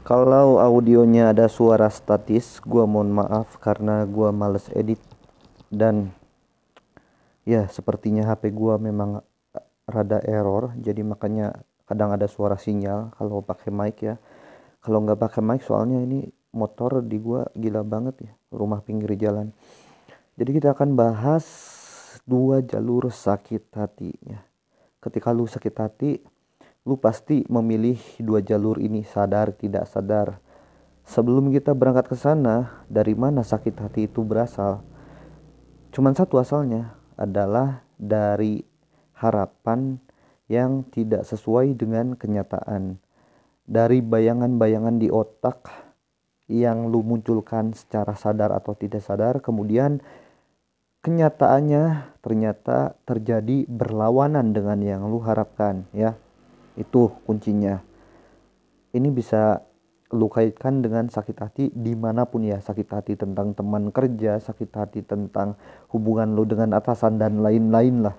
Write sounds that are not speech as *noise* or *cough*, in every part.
Kalau audionya ada suara statis, gua mohon maaf karena gua males edit dan ya sepertinya HP gua memang rada error, jadi makanya kadang ada suara sinyal kalau pakai mic ya. Kalau nggak pakai mic soalnya ini motor di gua gila banget ya, rumah pinggir jalan. Jadi kita akan bahas dua jalur sakit hatinya. Ketika lu sakit hati, lu pasti memilih dua jalur ini sadar tidak sadar. Sebelum kita berangkat ke sana, dari mana sakit hati itu berasal? Cuman satu asalnya adalah dari harapan yang tidak sesuai dengan kenyataan. Dari bayangan-bayangan di otak yang lu munculkan secara sadar atau tidak sadar, kemudian kenyataannya ternyata terjadi berlawanan dengan yang lu harapkan ya itu kuncinya. Ini bisa lu kaitkan dengan sakit hati di mana pun ya. Sakit hati tentang teman kerja sakit hati tentang hubungan lu dengan atasan dan lain-lain lah.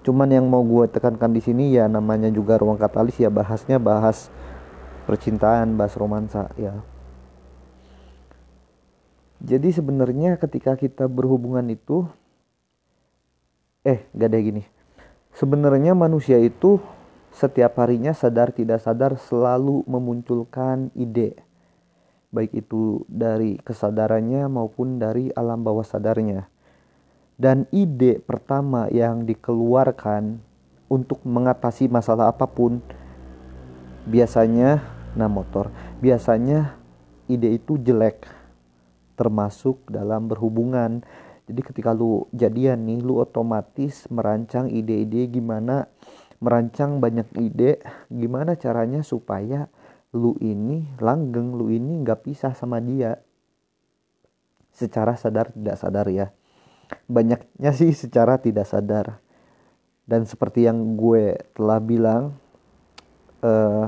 Cuman yang mau gue tekankan di sini ya namanya juga ruang katalis ya. Bahasnya bahas percintaan bahas romansa ya. Jadi sebenarnya ketika kita berhubungan itu eh gak ada gini sebenarnya manusia itu setiap harinya sadar tidak sadar selalu memunculkan ide. Baik itu dari kesadarannya maupun dari alam bawah sadarnya. Dan ide pertama yang dikeluarkan untuk mengatasi masalah apa pun biasanya nah motor biasanya ide itu jelek termasuk dalam berhubungan jadi ketika lu jadian nih lu otomatis merancang ide-ide gimana merancang banyak ide gimana caranya supaya lu ini langgeng lu ini nggak pisah sama dia. Secara sadar tidak sadar ya. Banyaknya sih secara tidak sadar. Dan seperti yang gue telah bilang eh,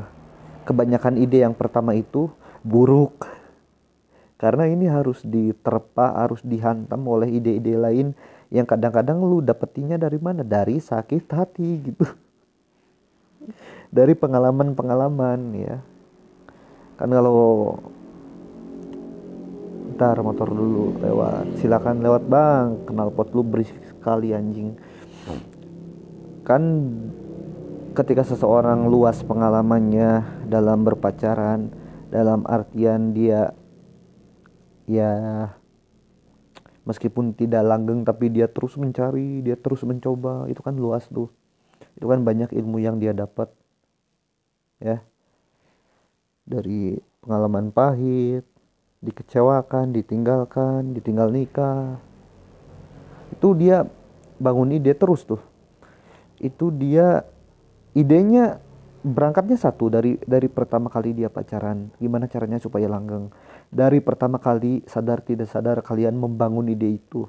kebanyakan ide yang pertama itu buruk karena ini harus diterpa harus dihantam oleh ide-ide lain yang kadang-kadang lu dapetinnya dari mana? Dari sakit hati gitu. Dari pengalaman-pengalaman ya. Kan kalau ntar motor dulu lewat silakan lewat bang. Kenal pot lu berisik sekali anjing. Kan ketika seseorang luas pengalamannya dalam berpacaran dalam artian dia ya meskipun tidak langgeng tapi dia terus mencari dia terus mencoba. Itu kan luas tuh. Itu kan banyak ilmu yang dia dapat. Ya. Dari pengalaman pahit dikecewakan ditinggalkan ditinggal nikah. Itu dia bangun ide terus tuh. Itu dia idenya berangkatnya satu dari dari pertama kali dia pacaran. Gimana caranya supaya langgeng dari pertama kali sadar tidak sadar kalian membangun ide itu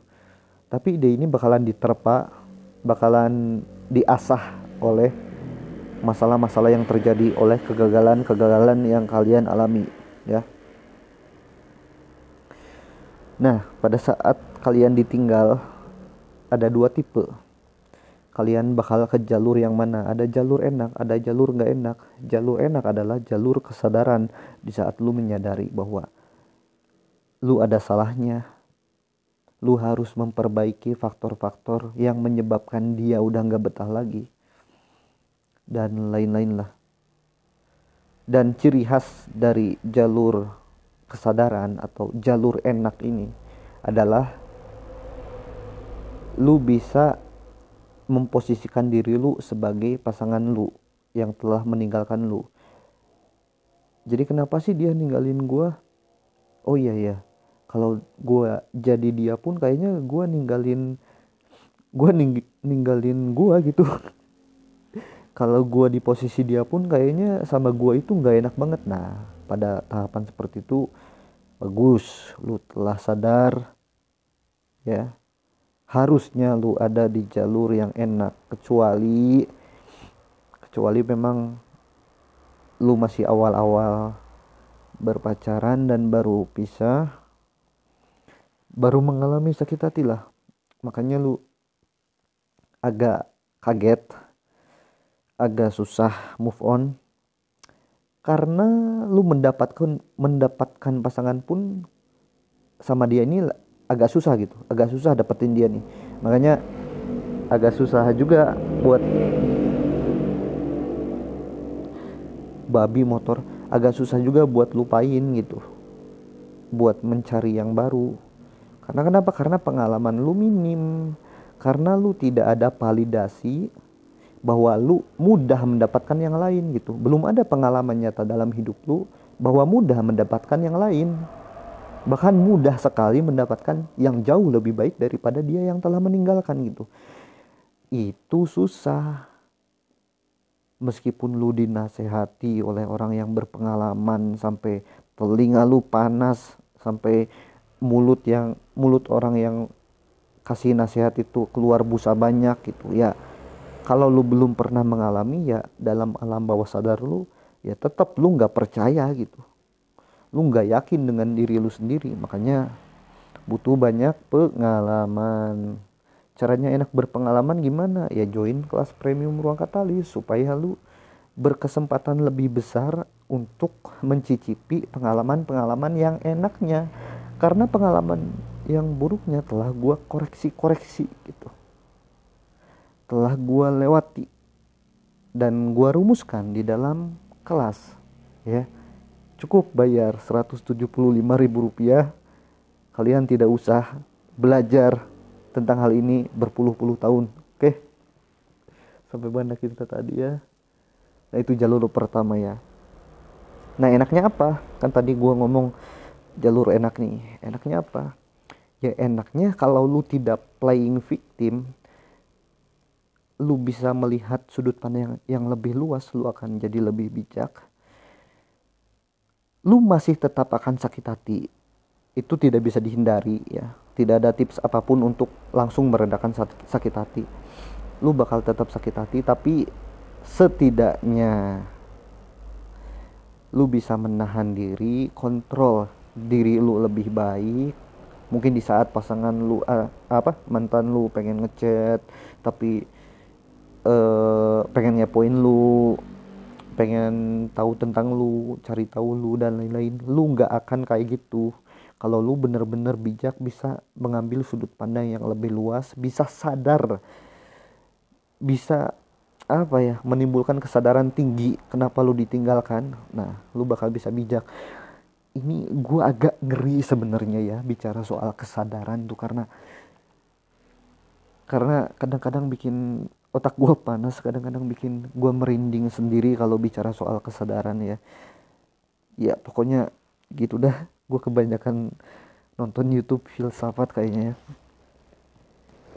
tapi ide ini bakalan diterpa bakalan diasah oleh masalah-masalah yang terjadi oleh kegagalan-kegagalan yang kalian alami ya. Nah, pada saat kalian ditinggal ada dua tipe. Kalian bakal ke jalur yang mana? Ada jalur enak, ada jalur nggak enak. Jalur enak adalah jalur kesadaran di saat lu menyadari bahwa lu ada salahnya. Lu harus memperbaiki faktor-faktor yang menyebabkan dia udah nggak betah lagi dan lain-lain lah. Dan ciri khas dari jalur kesadaran atau jalur enak ini adalah lu bisa memposisikan diri lu sebagai pasangan lu yang telah meninggalkan lu. Jadi kenapa sih dia ninggalin gua? Oh iya ya, kalau gua jadi dia pun kayaknya gua ninggalin gua ning ninggalin gua gitu. *laughs* kalau gue di posisi dia pun kayaknya sama gue itu nggak enak banget. Nah pada tahapan seperti itu bagus. Lu telah sadar ya. Harusnya lu ada di jalur yang enak kecuali kecuali memang lu masih awal-awal berpacaran dan baru pisah baru mengalami sakit hati lah. Makanya lu agak kaget agak susah move on. Karena lu mendapatkan mendapatkan pasangan pun sama dia ini agak susah gitu. Agak susah dapetin dia nih. Makanya agak susah juga buat babi motor. Agak susah juga buat lupain gitu. Buat mencari yang baru karena kenapa? Karena pengalaman lu minim. Karena lu tidak ada validasi bahwa lu mudah mendapatkan yang lain gitu. Belum ada pengalaman nyata dalam hidup lu bahwa mudah mendapatkan yang lain. Bahkan mudah sekali mendapatkan yang jauh lebih baik daripada dia yang telah meninggalkan gitu. Itu susah. Meskipun lu dinasehati oleh orang yang berpengalaman sampai telinga lu panas sampai mulut yang mulut orang yang kasih nasihat itu keluar busa banyak gitu ya. Kalau lu belum pernah mengalami ya dalam alam bawah sadar lu ya tetap lu nggak percaya gitu. Lu nggak yakin dengan diri lu sendiri makanya butuh banyak pengalaman. Caranya enak berpengalaman gimana? Ya join kelas premium ruang katalis supaya lu berkesempatan lebih besar untuk mencicipi pengalaman-pengalaman yang enaknya karena pengalaman yang buruknya telah gua koreksi-koreksi gitu. Telah gua lewati dan gua rumuskan di dalam kelas ya. Cukup bayar 175 ribu rupiah. Kalian tidak usah belajar tentang hal ini berpuluh-puluh tahun oke? Sampai mana kita tadi ya? Nah itu jalur pertama ya. Nah enaknya apa? Kan tadi gua ngomong jalur enak nih. Enaknya apa? Ya enaknya kalau lu tidak playing victim lu bisa melihat sudut pandang yang, yang lebih luas lu akan jadi lebih bijak. Lu masih tetap akan sakit hati. Itu tidak bisa dihindari ya. Tidak ada tips apa pun untuk langsung meredakan sakit hati. Lu bakal tetap sakit hati tapi setidaknya lu bisa menahan diri kontrol diri lu lebih baik mungkin di saat pasangan lu uh, apa mantan lu pengen ngechat tapi uh, pengen ngepoin lu pengen tahu tentang lu cari tahu lu dan lain-lain lu nggak akan kayak gitu. Kalau lu bener-bener bijak bisa mengambil sudut pandang yang lebih luas bisa sadar bisa apa ya menimbulkan kesadaran tinggi kenapa lu ditinggalkan nah lu bakal bisa bijak ini gue agak ngeri sebenarnya ya bicara soal kesadaran tuh karena karena kadang-kadang bikin otak gue panas kadang-kadang bikin gue merinding sendiri kalau bicara soal kesadaran ya. Ya pokoknya gitu dah. Gue kebanyakan nonton YouTube filsafat kayaknya ya.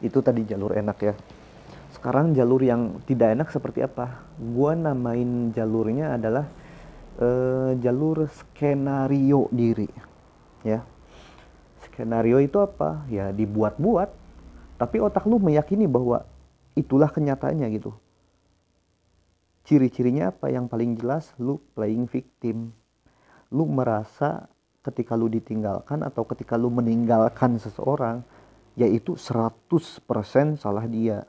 itu tadi jalur enak ya. Sekarang jalur yang tidak enak seperti apa? Gue namain jalurnya adalah uh, jalur skenario diri ya. Skenario itu apa? Ya dibuat-buat tapi otak lu meyakini bahwa itulah kenyataannya gitu. Ciri-cirinya apa? Yang paling jelas lu playing victim. Lu merasa ketika lu ditinggalkan atau ketika lu meninggalkan seseorang yaitu 100% salah dia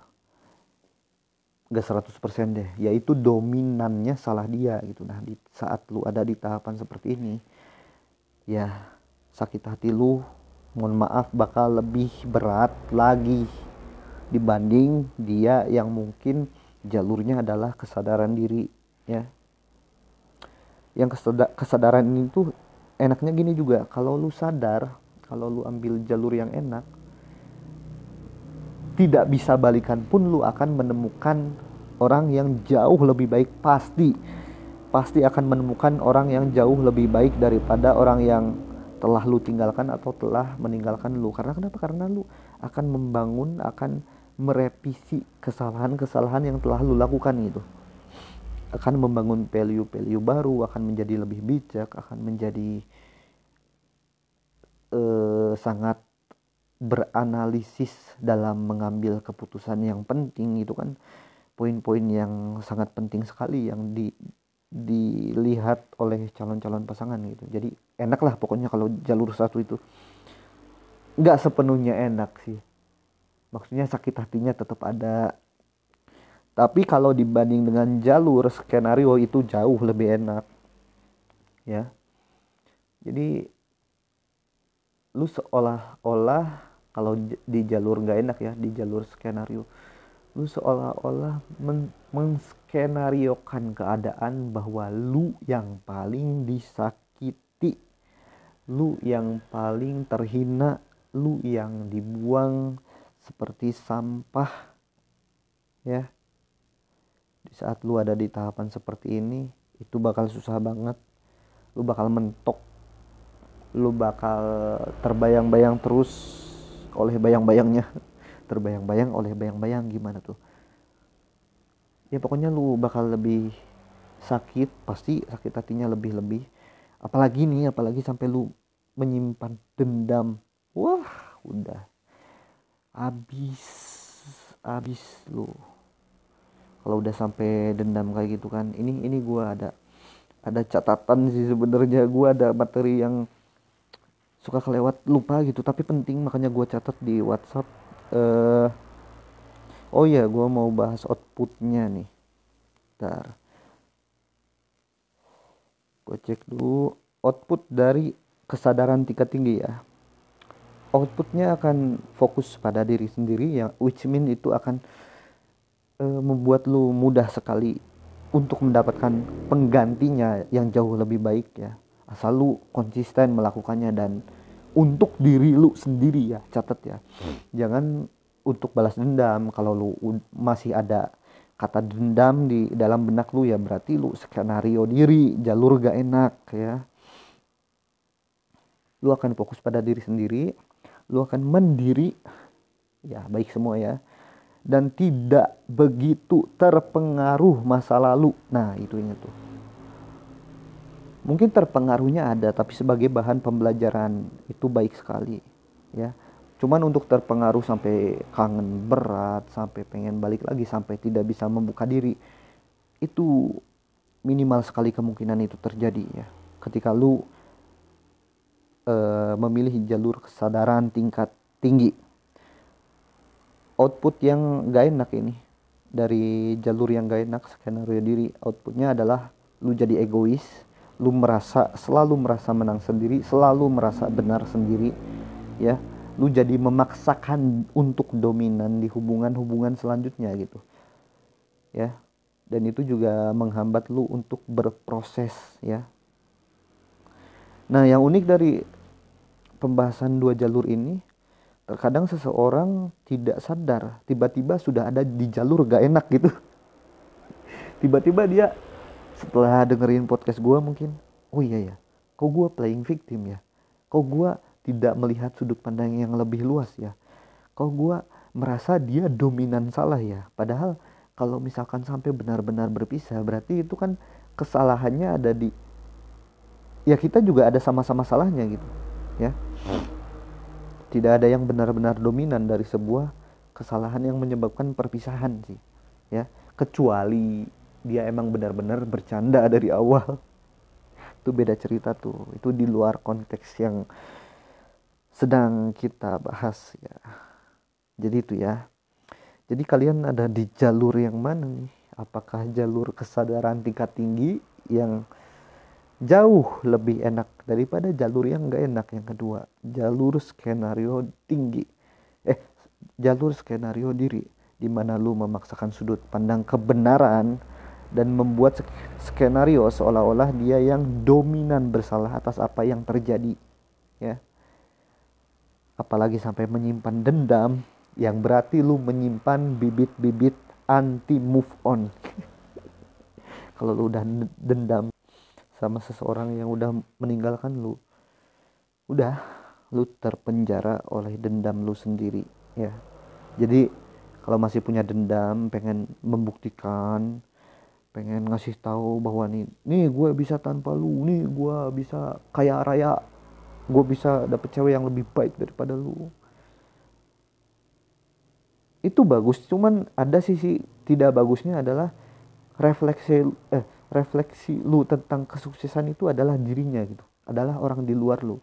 gak 100% deh. Yaitu dominannya salah dia gitu. Nah di saat lu ada di tahapan seperti ini ya sakit hati lu mohon maaf bakal lebih berat lagi dibanding dia yang mungkin jalurnya adalah kesadaran diri ya. Yang kesadaran ini tuh enaknya gini juga. Kalau lu sadar kalau lu ambil jalur yang enak tidak bisa balikan pun lu akan menemukan orang yang jauh lebih baik. Pasti pasti akan menemukan orang yang jauh lebih baik daripada orang yang telah lu tinggalkan atau telah meninggalkan lu. Karena kenapa? Karena lu akan membangun akan merevisi kesalahan-kesalahan yang telah lu lakukan gitu akan membangun value-value baru akan menjadi lebih bijak akan menjadi uh, sangat beranalisis dalam mengambil keputusan yang penting itu kan. Poin-poin yang sangat penting sekali yang di dilihat oleh calon-calon pasangan gitu. Jadi enak lah pokoknya kalau jalur satu itu. Nggak sepenuhnya enak sih. Maksudnya sakit hatinya tetap ada. Tapi kalau dibanding dengan jalur skenario itu jauh lebih enak. Ya. Jadi lu seolah-olah kalau di jalur nggak enak ya di jalur skenario lu seolah-olah men menskenariokan keadaan bahwa lu yang paling disakiti lu yang paling terhina lu yang dibuang seperti sampah ya. Di saat lu ada di tahapan seperti ini itu bakal susah banget. Lu bakal mentok lu bakal terbayang-bayang terus oleh bayang-bayangnya. *laughs* Terbayang-bayang oleh bayang-bayang gimana tuh? Ya pokoknya lu bakal lebih sakit pasti sakit hatinya lebih-lebih. Apalagi nih apalagi sampai lu menyimpan dendam. Wah udah. Abis abis lu. Kalau udah sampai dendam kayak gitu kan ini ini gue ada ada catatan sih sebenarnya. Gue ada materi yang suka kelewat lupa gitu. Tapi penting makanya gue catat di WhatsApp uh, oh ya gue mau bahas outputnya nih. Ntar gue cek dulu. Output dari kesadaran tingkat tinggi ya. Outputnya akan fokus pada diri sendiri yang which mean itu akan uh, membuat lu mudah sekali untuk mendapatkan penggantinya yang jauh lebih baik ya. Asal lu konsisten melakukannya dan untuk diri lu sendiri ya catat ya. Jangan untuk balas dendam. Kalau lu masih ada kata dendam di dalam benak lu ya berarti lu skenario diri jalur gak enak ya. Lu akan fokus pada diri sendiri. Lu akan mendiri ya baik semua ya. Dan tidak begitu terpengaruh masa lalu. Nah, itu ini tuh. Mungkin terpengaruhnya ada, tapi sebagai bahan pembelajaran itu baik sekali, ya. Cuman untuk terpengaruh sampai kangen berat, sampai pengen balik lagi, sampai tidak bisa membuka diri, itu minimal sekali kemungkinan itu terjadi ya. Ketika lu e, memilih jalur kesadaran tingkat tinggi output yang gak enak ini dari jalur yang gak enak skenario diri outputnya adalah lu jadi egois lu merasa selalu merasa menang sendiri selalu merasa benar sendiri ya. Lu jadi memaksakan untuk dominan di hubungan-hubungan selanjutnya gitu ya. Dan itu juga menghambat lu untuk berproses ya. Nah yang unik dari pembahasan dua jalur ini terkadang seseorang tidak sadar tiba-tiba sudah ada di jalur gak enak gitu. *laughs* Tiba-tiba dia setelah dengerin podcast gue mungkin oh iya ya kok gue playing victim ya? Kok gue tidak melihat sudut pandang yang lebih luas ya? Kok gue merasa dia dominan salah ya? Padahal kalau misalkan sampai benar-benar berpisah berarti itu kan kesalahannya ada di ya kita juga ada sama-sama salahnya gitu ya. Tidak ada yang benar-benar dominan dari sebuah kesalahan yang menyebabkan perpisahan sih ya. Kecuali dia emang benar-benar bercanda dari awal. Itu beda cerita tuh. Itu di luar konteks yang sedang kita bahas ya. Jadi itu ya. Jadi kalian ada di jalur yang mana nih? Apakah jalur kesadaran tingkat tinggi yang jauh lebih enak daripada jalur yang gak enak? Yang kedua jalur skenario tinggi. Eh jalur skenario diri di mana lu memaksakan sudut pandang kebenaran dan membuat skenario seolah-olah dia yang dominan bersalah atas apa yang terjadi ya. Apalagi sampai menyimpan dendam yang berarti lu menyimpan bibit-bibit anti move on. *laughs* Kalau lu udah dendam sama seseorang yang udah meninggalkan lu udah lu terpenjara oleh dendam lu sendiri ya. Jadi kalau masih punya dendam pengen membuktikan pengen ngasih tahu bahwa nih nih gue bisa tanpa lu nih gue bisa kaya raya gue bisa dapet cewek yang lebih baik daripada lu. Itu bagus cuman ada sisi tidak bagusnya adalah refleksi eh refleksi lu tentang kesuksesan itu adalah dirinya gitu adalah orang di luar lu.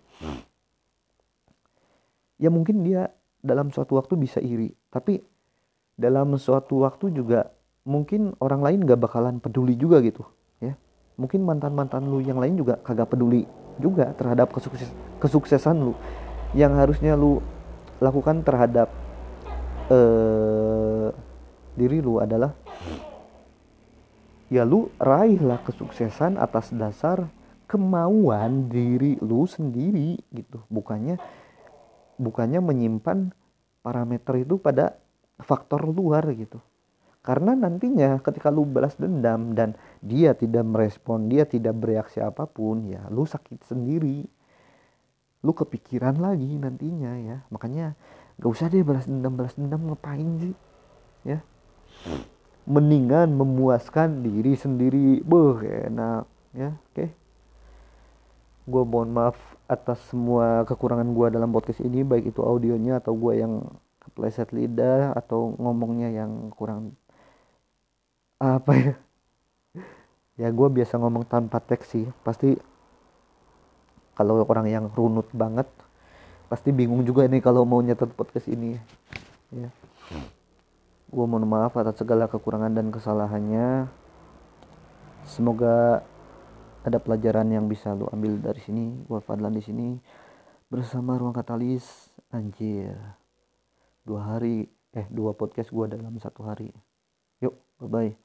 Ya mungkin dia dalam suatu waktu bisa iri tapi dalam suatu waktu juga mungkin orang lain gak bakalan peduli juga gitu ya. Mungkin mantan mantan lu yang lain juga kagak peduli juga terhadap kesukses kesuksesan lu. Yang harusnya lu lakukan terhadap eh, diri lu adalah ya lu raihlah kesuksesan atas dasar kemauan diri lu sendiri gitu. Bukannya bukannya menyimpan parameter itu pada faktor luar gitu karena nantinya ketika lu balas dendam dan dia tidak merespon dia tidak bereaksi apa pun ya lu sakit sendiri. Lu kepikiran lagi nantinya ya. Makanya gak usah deh balas dendam balas dendam ngapain sih ya? Mendingan memuaskan diri sendiri. Boh enak ya. Oke. Okay gue mohon maaf atas semua kekurangan gue dalam podcast ini baik itu audionya atau gue yang kepleset lidah atau ngomongnya yang kurang apa ya? Ya gue biasa ngomong tanpa teks sih. Pasti kalau orang yang runut banget pasti bingung juga nih kalau mau nyetet podcast ini. Ya. Gue mohon maaf atas segala kekurangan dan kesalahannya. Semoga ada pelajaran yang bisa lu ambil dari sini gua Fadlan di sini. Bersama ruang katalis anjir. Dua hari eh dua podcast gua dalam satu hari. Yuk bye bye